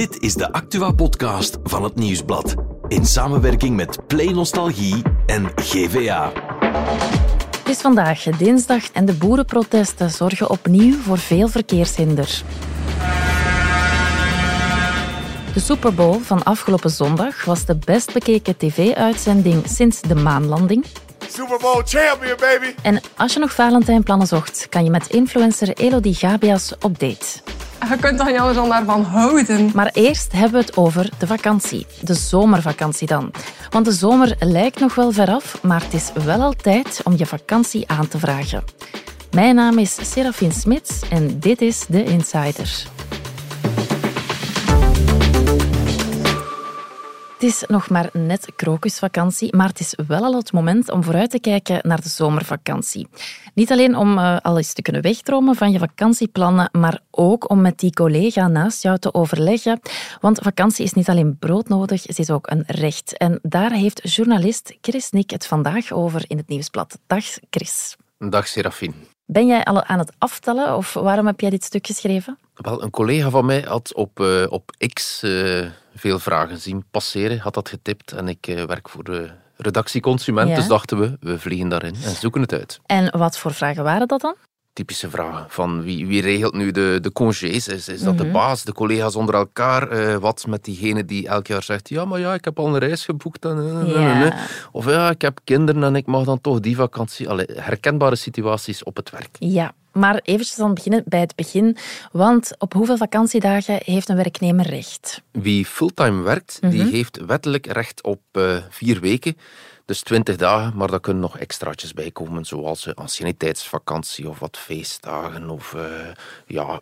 Dit is de Actua-podcast van het Nieuwsblad. In samenwerking met Play Nostalgie en GVA. Het is vandaag dinsdag en de boerenprotesten zorgen opnieuw voor veel verkeershinder. De Super Bowl van afgelopen zondag was de best bekeken tv-uitzending sinds de maanlanding. Super Bowl champion, baby! En als je nog Valentijnplannen zocht, kan je met influencer Elodie Gabias op date. Je kunt dan jou dan daarvan houden. Maar eerst hebben we het over de vakantie. De zomervakantie dan. Want de zomer lijkt nog wel veraf, maar het is wel al tijd om je vakantie aan te vragen. Mijn naam is Serafin Smits en dit is De Insider. Het is nog maar net krokusvakantie, maar het is wel al het moment om vooruit te kijken naar de zomervakantie. Niet alleen om uh, al eens te kunnen wegdromen van je vakantieplannen, maar ook om met die collega naast jou te overleggen. Want vakantie is niet alleen broodnodig, het is ook een recht. En daar heeft journalist Chris Nick het vandaag over in het Nieuwsblad. Dag Chris. Dag Serafine. Ben jij al aan het aftellen of waarom heb jij dit stuk geschreven? Wel, een collega van mij had op, uh, op X uh, veel vragen zien passeren, had dat getipt en ik uh, werk voor de redactie Consument, ja. dus dachten we, we vliegen daarin en zoeken het uit. En wat voor vragen waren dat dan? Typische vragen van wie, wie regelt nu de, de congés? Is, is dat mm -hmm. de baas, de collega's onder elkaar? wat met diegene die elk jaar zegt, ja, maar ja, ik heb al een reis geboekt. En, ja. Of ja, ik heb kinderen en ik mag dan toch die vakantie. Allee, herkenbare situaties op het werk. Ja, maar eventjes dan beginnen bij het begin. Want op hoeveel vakantiedagen heeft een werknemer recht? Wie fulltime werkt, mm -hmm. die heeft wettelijk recht op vier weken. Dus 20 dagen, maar daar kunnen nog extraatjes bij komen, zoals uh, anciëniteitsvakantie of wat feestdagen of uh, ja,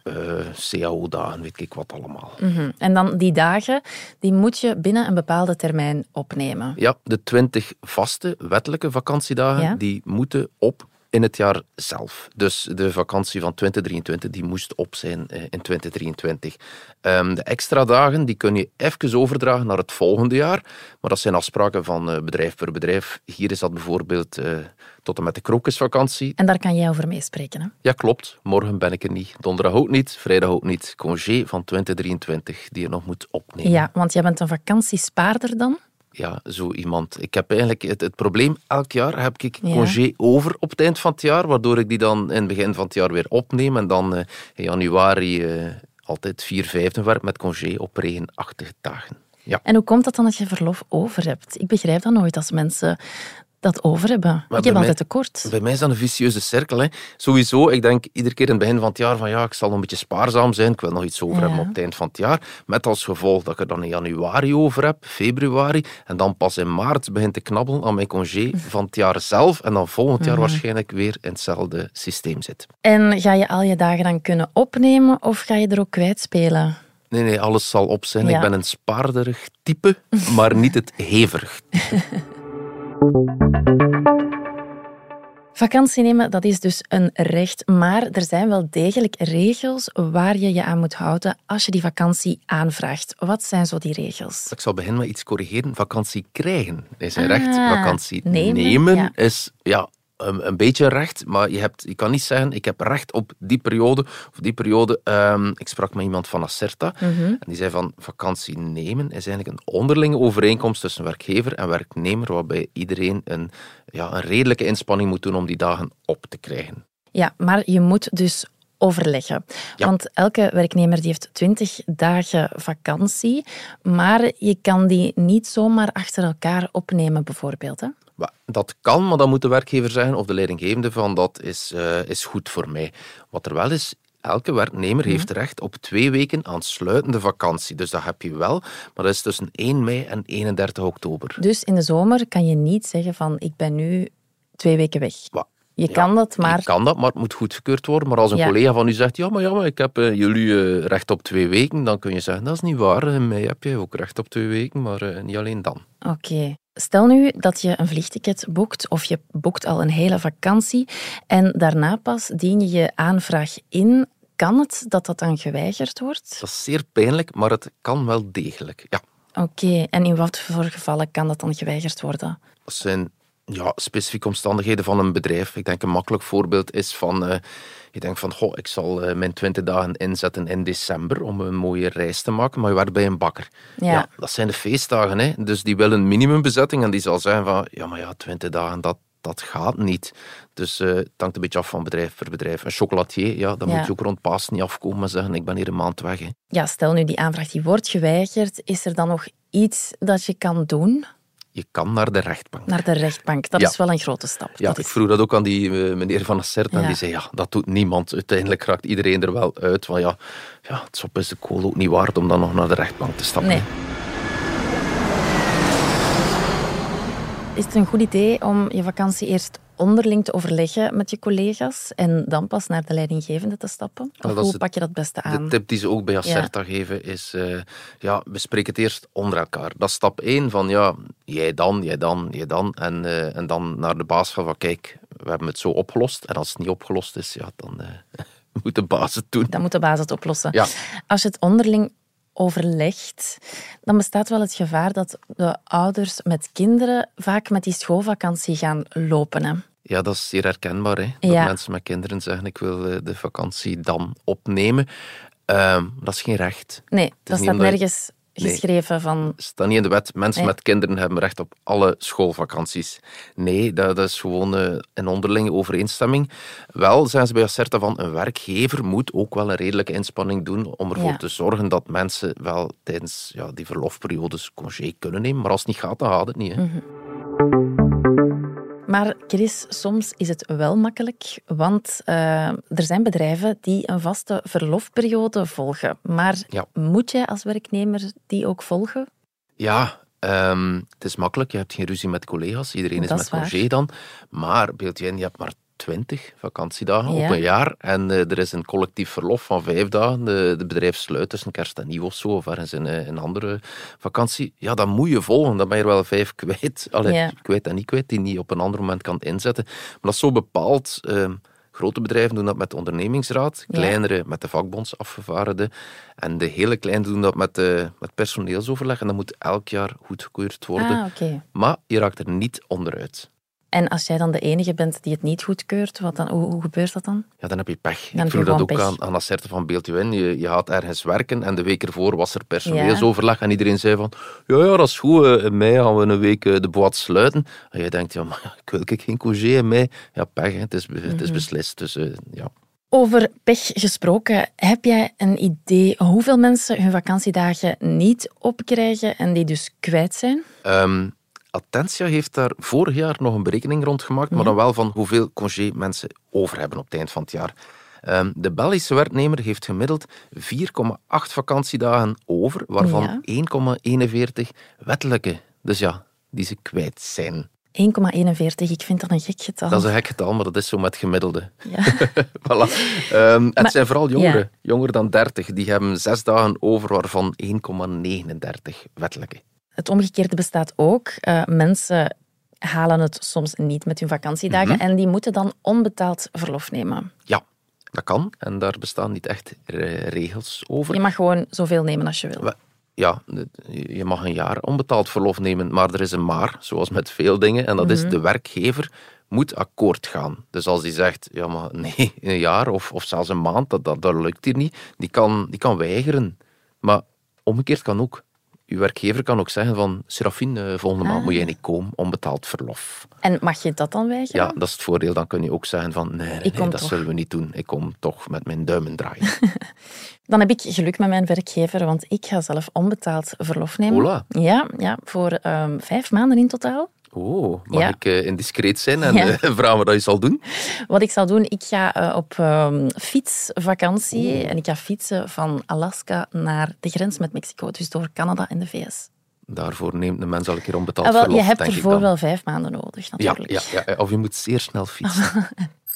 cao-dagen, weet ik wat allemaal. Mm -hmm. En dan die dagen, die moet je binnen een bepaalde termijn opnemen? Ja, de 20 vaste wettelijke vakantiedagen, ja? die moeten op in het jaar zelf. Dus de vakantie van 2023 die moest op zijn in 2023. Um, de extra dagen die kun je even overdragen naar het volgende jaar. Maar dat zijn afspraken van uh, bedrijf per bedrijf. Hier is dat bijvoorbeeld uh, tot en met de krokusvakantie. En daar kan jij over meespreken, hè? Ja, klopt. Morgen ben ik er niet. Donderdag ook niet. Vrijdag ook niet. Congé van 2023 die je nog moet opnemen. Ja, want jij bent een vakantiespaarder dan? Ja, zo iemand. Ik heb eigenlijk het, het, probleem, elk jaar heb ik congé ja. over op het eind van het jaar, waardoor ik die dan in het begin van het jaar weer opneem en dan uh, in januari uh, altijd vier vijfde werk met congé op regenachtige dagen. Ja. En hoe komt dat dan dat je verlof over hebt? Ik begrijp dat nooit als mensen dat over hebben. Maar ik heb altijd tekort. Bij mij is dat een vicieuze cirkel. Hè. Sowieso, ik denk iedere keer in het begin van het jaar van ja, ik zal een beetje spaarzaam zijn, ik wil nog iets over ja. hebben op het eind van het jaar. Met als gevolg dat ik er dan in januari over heb, februari, en dan pas in maart begint te knabbelen aan mijn congé van het jaar zelf, en dan volgend jaar mm. waarschijnlijk weer in hetzelfde systeem zit. En ga je al je dagen dan kunnen opnemen, of ga je er ook kwijtspelen? Nee, nee, alles zal op zijn. Ja. Ik ben een spaarderig type, maar niet het heverig type. Vakantie nemen, dat is dus een recht, maar er zijn wel degelijk regels waar je je aan moet houden als je die vakantie aanvraagt. Wat zijn zo die regels? Ik zal beginnen met iets corrigeren. Vakantie krijgen is een ah, recht. Vakantie nemen, nemen ja. is ja, een, een, beetje recht, maar je, hebt, je kan niet zeggen, ik heb recht op die periode of die periode. Um, ik sprak met iemand van Acerta mm -hmm. en die zei van vakantie nemen is eigenlijk een onderlinge overeenkomst tussen werkgever en werknemer, waarbij iedereen een, ja, een redelijke inspanning moet doen om die dagen op te krijgen. Ja, maar je moet dus overleggen. Ja. Want elke werknemer die heeft 20 dagen vakantie, maar je kan die niet zomaar achter elkaar opnemen, bijvoorbeeld. Hè? Dat kan, maar dan moet de werkgever zeggen of de leidinggevende van dat is, uh, is goed voor mij. Wat er wel is, elke werknemer mm. heeft recht op twee weken aansluitende vakantie. Dus dat heb je wel, maar dat is tussen 1 mei en 31 oktober. Dus in de zomer kan je niet zeggen van ik ben nu twee weken weg. Wat? Je ja, kan dat, maar... Je kan dat, maar het moet goedgekeurd worden. Maar als een ja. collega van u zegt, ja, maar, ja, maar ik heb uh, jullie uh, recht op twee weken, dan kun je zeggen, dat is niet waar. In mei heb je ook recht op twee weken, maar uh, niet alleen dan. Oké. Okay. Stel nu dat je een vliegticket boekt of je boekt al een hele vakantie en daarna pas dien je je aanvraag in. Kan het dat dat dan geweigerd wordt? Dat is zeer pijnlijk, maar het kan wel degelijk, ja. Oké, okay. en in wat voor gevallen kan dat dan geweigerd worden? Dat zijn Ja, specifieke omstandigheden van een bedrijf. Ik denk een makkelijk voorbeeld is van... Uh, je denkt van, goh, ik zal uh, mijn 20 dagen inzetten in december om een mooie reis te maken, maar je werkt bij een bakker. Ja. dat zijn de feestdagen, hè. Dus die willen een minimumbezetting en die zal zeggen van, ja, maar ja, 20 dagen, dat, dat gaat niet. Dus uh, het hangt een beetje af van bedrijf per bedrijf. Een chocolatier, ja, dan moet je ook rond Paas niet afkomen en zeggen ik ben hier een maand weg. Hè. Ja, stel nu die aanvraag die wordt geweigerd, is er dan nog iets dat je kan doen? Je kan naar de rechtbank. Naar de rechtbank, dat is wel een grote stap. Ja, dat ik vroeg dat ook aan die uh, meneer Van Assert en die zei, ja, dat doet niemand. Uiteindelijk raakt iedereen er wel uit. Want ja, ja het sop is de kool ook niet waard om dan nog naar de rechtbank te stappen. Nee. Is het een goed idee om je vakantie eerst onderling te overleggen met je collega's en dan pas naar de leidinggevende te stappen? Of hoe pak je dat beste aan? De tip die ze ook bij Acerta geven is, uh, ja, bespreek het eerst onder elkaar. Dat is stap 1 van, ja, jij dan, jij dan, jij dan. En, uh, en dan naar de baas gaan van, kijk, we hebben het zo opgelost. En als het niet opgelost is, ja, dan... Uh, moet de baas het doen. Dan moet de baas het oplossen. Ja. Als je het onderling overlegt, dan bestaat wel het gevaar dat de ouders met kinderen vaak met die schoolvakantie gaan lopen. Hè? Ja, dat is zeer herkenbaar. Hè? Dat mensen met kinderen zeggen, ik wil eh, de vakantie dan opnemen. Uh, dat is geen recht. Nee, dat staat nergens geschreven van... staat niet in de wet. Mensen met kinderen hebben recht op alle schoolvakanties. Nee, dat, is gewoon uh, een onderlinge overeenstemming. Wel zijn ze bij Acerta van een werkgever moet ook wel een redelijke inspanning doen om ervoor te zorgen dat mensen wel tijdens ja, die verlofperiodes congé kunnen nemen. Maar als het niet gaat, dan gaat het niet. Hè. Mhm. Maar Chris, soms is het wel makkelijk, want uh, er zijn bedrijven die een vaste verlofperiode volgen. Maar moet jij als werknemer die ook volgen? Ja, um, het is makkelijk. Je hebt geen ruzie met collega's. Iedereen is met congé dan. Maar beeld je in, je hebt maar 20 vakantiedagen op een jaar. En uh, er is een collectief verlof van vijf dagen. De, de bedrijf sluit tussen kerst en nieuw of zo, of ergens in uh, een andere vakantie. Ja, dan moet je volgen. Dan ben je er wel vijf kwijt. Allee, ja. kwijt en niet kwijt, die niet op een ander moment kan inzetten. Maar dat is zo bepaald. Uh, Grote bedrijven doen dat met de ondernemingsraad, kleinere met de vakbondsafgevaardigden en de hele kleine doen dat met, de, met personeelsoverleg en dat moet elk jaar goedgekeurd worden. Ah, okay. Maar je raakt er niet onderuit. En als jij dan de enige bent die het niet goedkeurt, wat dan, hoe, hoe gebeurt dat dan? Ja, dan heb je pech. Dan ik vroeg dat ook pech. aan, aan Asserte van Beeld Je, je gaat ergens werken en de week ervoor was er personeelsoverleg en iedereen zei van ja, ja dat is goed, in mei gaan we een week eh, de boat sluiten. En je denkt, ja, maar ik wil geen congé in mei. Ja, pech, het is, het is mhm. beslist. Dus, uh, ja. Over pech gesproken, heb jij een idee hoeveel mensen hun vakantiedagen niet opkrijgen en die dus kwijt zijn? Um, Attentia heeft daar vorig jaar nog een berekening rond gemaakt, maar dan wel van hoeveel congé mensen over hebben op het eind van het jaar. Ehm, de Belgische werknemer heeft gemiddeld 4,8 vakantiedagen over, waarvan 1,41 wettelijke. Dus ja, die ze kwijt zijn. 1,41, ik vind dat een gek getal. Dat is een gek getal, maar dat is zo met gemiddelde. Ja. voilà. Um, het zijn vooral jongeren, ja. jonger dan 30, die hebben zes dagen over, waarvan 1,39 wettelijke. Het omgekeerde bestaat ook. Uh, mensen halen het soms niet met hun vakantiedagen mhm. en die moeten dan onbetaald verlof nemen. Ja, dat kan. En daar bestaan niet echt regels over. Je mag gewoon zoveel nemen als je wil. Ja, je mag een jaar onbetaald verlof nemen, maar er is een maar, zoals met veel dingen, en dat is mhm. de werkgever moet akkoord gaan. Dus als die zegt, ja maar nee, een jaar of, of zelfs een maand, dat, dat, dat lukt hier niet, die kan, die kan weigeren. Maar omgekeerd kan ook. Uw werkgever kan ook zeggen van, Serafine, eh, volgende maand moet jij ah. niet komen, onbetaald verlof. En mag je dat dan weigeren? Ja, dat is het voordeel. Dan kun je ook zeggen van, nee, nee, dat zullen we niet doen. Ik kom toch met mijn duimen draaien. dan heb ik geluk met mijn werkgever, want ik ga zelf onbetaald verlof nemen. Hola. Ja, ja, voor um, vijf maanden in totaal. Oh, mag ik uh, indiscreet zijn en ja. uh, vragen wat je zal doen? Wat ik zal doen, ik ga uh, op um, fietsvakantie en ik ga fietsen van Alaska naar de grens met Mexico, dus door Canada en de VS. Daarvoor neemt de mens al een keer onbetaald ah, wel, verlof, Je hebt ervoor wel vijf maanden nodig, natuurlijk. Ja, ja, ja, of je moet zeer snel fietsen.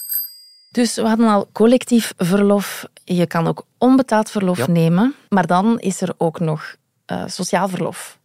dus we hadden al collectief verlof. Je kan ook onbetaald verlof nemen, maar dan is er ook nog sociaal verlof.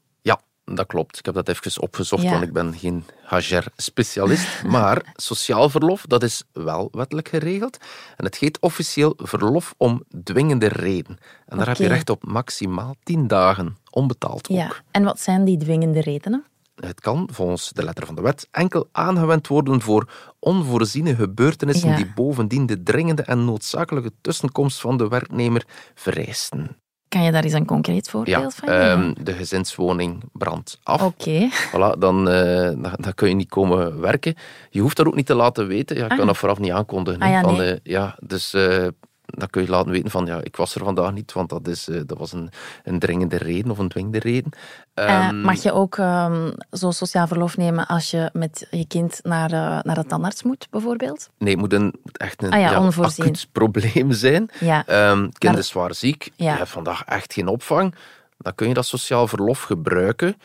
Dat klopt. Ik heb dat even opgezocht, want ik ben geen HR-specialist. maar sociaal verlof, dat is wel wettelijk geregeld. En het heet officieel verlof om dwingende reden. En daar heb je recht op maximaal tien dagen, onbetaald ook. Ja. En wat zijn die dwingende redenen? Het kan, volgens de letter van de wet, enkel aangewend worden voor onvoorziene gebeurtenissen die bovendien de dringende en noodzakelijke tussenkomst van de werknemer vereisten. Kan je daar eens een concreet voorbeeld van geven? Um, de gezinswoning brandt af. Oké. Voilà, dan, uh, dan, kun je niet komen werken. Je hoeft dat ook niet te laten weten. Ja, je ah. kan dat vooraf niet aankondigen. Ah, ja, van, nee. ja, dus uh, dan kun je laten weten van ja, ik was er vandaag niet, want dat, is, uh, dat was een, een dringende reden of een dwingende reden. Um, mag je ook um, zo sociaal verlof nemen als je met je kind naar, uh, naar de tandarts moet, bijvoorbeeld? Nee, het moet een, echt een ah, ja, ja, acuut probleem zijn. Ja. Um, kind is zwaar ziek, je hebt vandaag echt geen opvang. Dan kun je dat sociaal verlof gebruiken.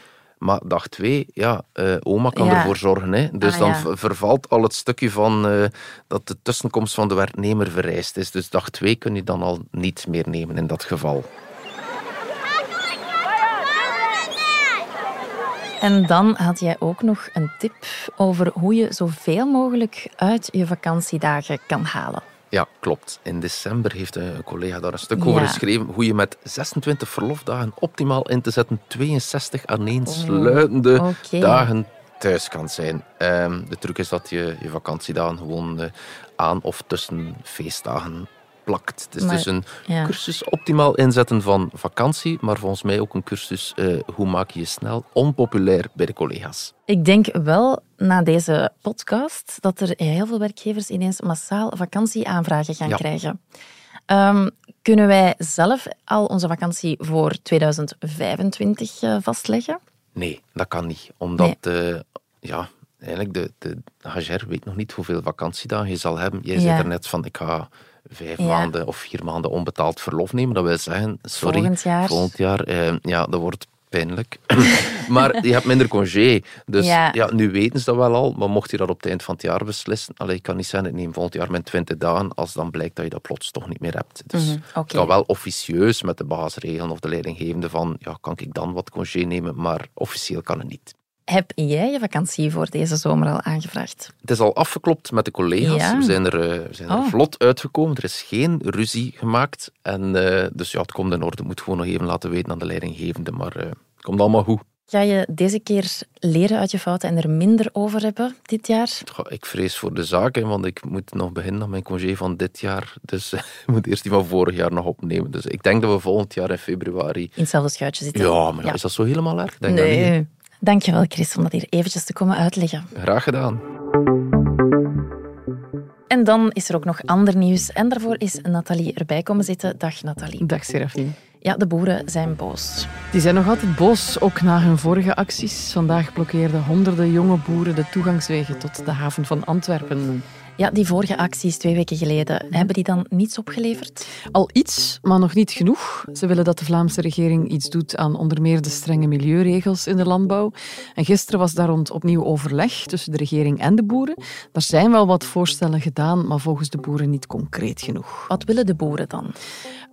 Maar dag twee, ja, uh, oma kan ervoor zorgen. Hè. Dus ah, dan ja. vervalt al het stukje van uh, dat de tussenkomst van de werknemer vereist is. Dus dag twee kun je dan al niet meer nemen in dat geval. En dan had jij ook nog een tip over hoe je zoveel mogelijk uit je vakantiedagen kan halen. Ja, klopt. In december heeft een collega daar een stuk over geschreven hoe je met 26 verlofdagen optimaal in te zetten 62 aaneensluitende oh, okay. dagen thuis kan zijn. Um, de truc is dat je je vakantiedagen gewoon uh, aan of tussen feestdagen plakt. Het is maar, dus een ja. cursus optimaal inzetten van vakantie, maar volgens mij ook een cursus uh, hoe maak je je snel onpopulair bij de collega's. Ik denk wel na deze podcast dat er heel veel werkgevers ineens massaal vakantieaanvragen gaan ja. krijgen. Um, kunnen wij zelf al onze vakantie voor 2025 uh, vastleggen? Nee, dat kan niet. Omdat nee. uh, ja, eigenlijk de, de HR weet nog niet hoeveel vakantiedagen je zal hebben. Jij ja. zei er net van, ik ga vijf ja. maanden of vier maanden onbetaald verlof nemen. Dat wil zeggen, sorry, volgend jaar, volgend jaar eh, ja, dat wordt pijnlijk. maar je hebt minder congé. Dus ja. ja. nu weten ze dat wel al. Maar mocht je dat op het eind van het jaar beslissen, allee, ik kan niet zeggen, ik neem volgend jaar mijn 20 dagen, als dan blijkt dat je dat plots toch niet meer hebt. Dus mm -hmm. okay. het kan wel officieus met de baas regelen of de leidinggevende van, ja, kan ik dan wat congé nemen, maar officieel kan het niet. Heb jij je vakantie voor deze zomer al aangevraagd? Het is al afgeklopt met de collega's. Ja. We zijn er, we zijn er oh. vlot uitgekomen. Er is geen ruzie gemaakt. En, uh, dus ja, het komt in orde. Ik moet gewoon nog even laten weten aan de leidinggevende. Maar uh, het komt allemaal goed. Ga je deze keer leren uit je fouten en er minder over hebben dit jaar? Ik vrees voor de zaak, want ik moet nog beginnen aan mijn congé van dit jaar. Dus ik moet eerst die van vorig jaar nog opnemen. Dus ik denk dat we volgend jaar in februari... In hetzelfde schuitje zitten. Ja, maar ja. is dat zo helemaal erg? Denk nee. Dankjewel, Chris, om dat hier eventjes te komen uitleggen. Graag gedaan. En dan is er ook nog ander nieuws. En daarvoor is Nathalie erbij komen zitten. Dag, Nathalie. Dag, Serafine. Ja, de boeren zijn boos. Die zijn nog altijd boos, ook na hun vorige acties. Vandaag blokkeerden honderden jonge boeren de toegangswegen tot de haven van Antwerpen. Ja, die vorige acties twee weken geleden, hebben die dan niets opgeleverd? Al iets, maar nog niet genoeg. Ze willen dat de Vlaamse regering iets doet aan onder meer de strenge milieuregels in de landbouw. En gisteren was daar rond opnieuw overleg tussen de regering en de boeren. Er zijn wel wat voorstellen gedaan, maar volgens de boeren niet concreet genoeg. Wat willen de boeren dan?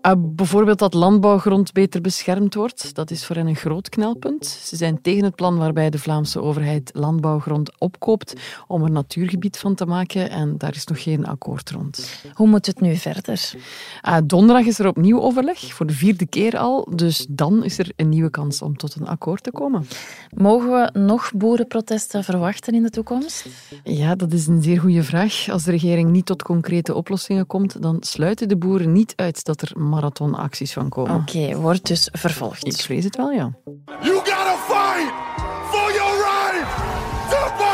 Uh, bijvoorbeeld dat landbouwgrond beter beschermd wordt. Dat is voor hen een groot knelpunt. Ze zijn tegen het plan waarbij de Vlaamse overheid landbouwgrond opkoopt om er natuurgebied van te maken. En daar is nog geen akkoord rond. Hoe moet het nu verder? Uh, donderdag is er opnieuw overleg, voor de vierde keer al. Dus dan is er een nieuwe kans om tot een akkoord te komen. Mogen we nog boerenprotesten verwachten in de toekomst? Ja, dat is een zeer goede vraag. Als de regering niet tot concrete oplossingen komt, dan sluiten de boeren niet uit dat er marathonacties van komen. Oké, okay, wordt dus vervolgd. Ik vrees het wel, ja. You gotta fight for your right to fight!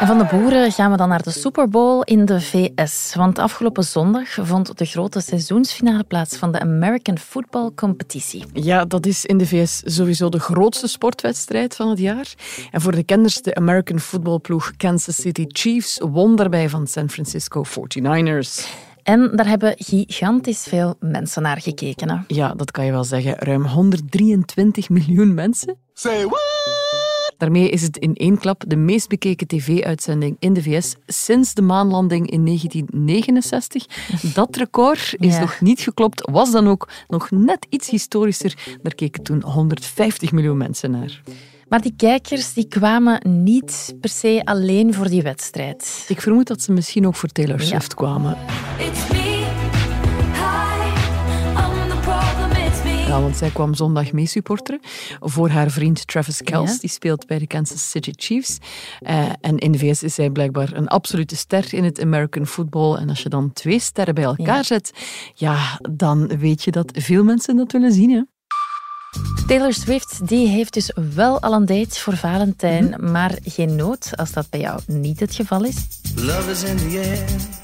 En van de boeren gaan we dan naar de Super Bowl in de VS. Want afgelopen zondag vond de grote seizoensfinale plaats van de American Football Competitie. Ja, dat is in de VS sowieso de grootste sportwedstrijd van het jaar. En voor de kenners, de American footballploeg Kansas City Chiefs won daarbij van San Francisco 49ers. En daar hebben gigantisch veel mensen naar gekeken. Hè? Ja, dat kan je wel zeggen. Ruim 123 miljoen mensen. Say what? Daarmee is het in één klap de meest bekeken tv-uitzending in de VS sinds de maanlanding in 1969. Dat record is Ja. nog niet geklopt, was dan ook nog net iets historischer. Daar keken toen 150 miljoen mensen naar. Maar die kijkers die kwamen niet per se alleen voor die wedstrijd. Ik vermoed dat ze misschien ook voor Taylor Swift kwamen. Want zij kwam zondag mee supporteren voor haar vriend Travis Kelce. Die speelt bij de Kansas City Chiefs. Uh, en in de VS is zij blijkbaar een absolute ster in het American football. En als je dan twee sterren bij elkaar zet, ja, dan weet je dat veel mensen dat willen zien. Hè? Taylor Swift die heeft dus wel al een date voor Valentijn, mhm. maar geen nood als dat bij jou niet het geval is. Love is in the air.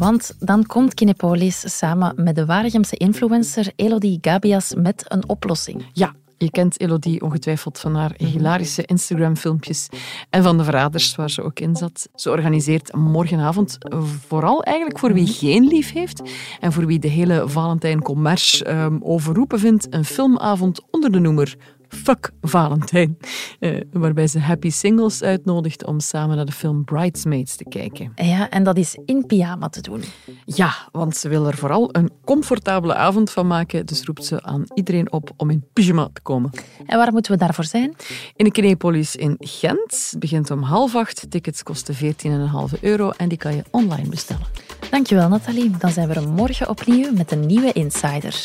Want dan komt Kinepolis samen met de Waregemse influencer Elodie Gabias met een oplossing. Ja, je kent Elodie ongetwijfeld van haar hilarische Instagram-filmpjes en van de verraders waar ze ook in zat. Ze organiseert morgenavond vooral eigenlijk voor wie geen lief heeft en voor wie de hele Valentijn Commerce um, overroepen vindt, een filmavond onder de noemer Fuck Valentijn. Uh, waarbij ze happy singles uitnodigt om samen naar de film Bridesmaids te kijken. Ja, en dat is in pyjama te doen. Ja, want ze wil er vooral een comfortabele avond van maken. Dus roept ze aan iedereen op om in pyjama te komen. En waar moeten we daarvoor zijn? In de Kinepolis in Gent. Het begint om half acht. Tickets kosten 14,5 euro en die kan je online bestellen. Dankjewel Nathalie. Dan zijn we er morgen opnieuw met een nieuwe Insider.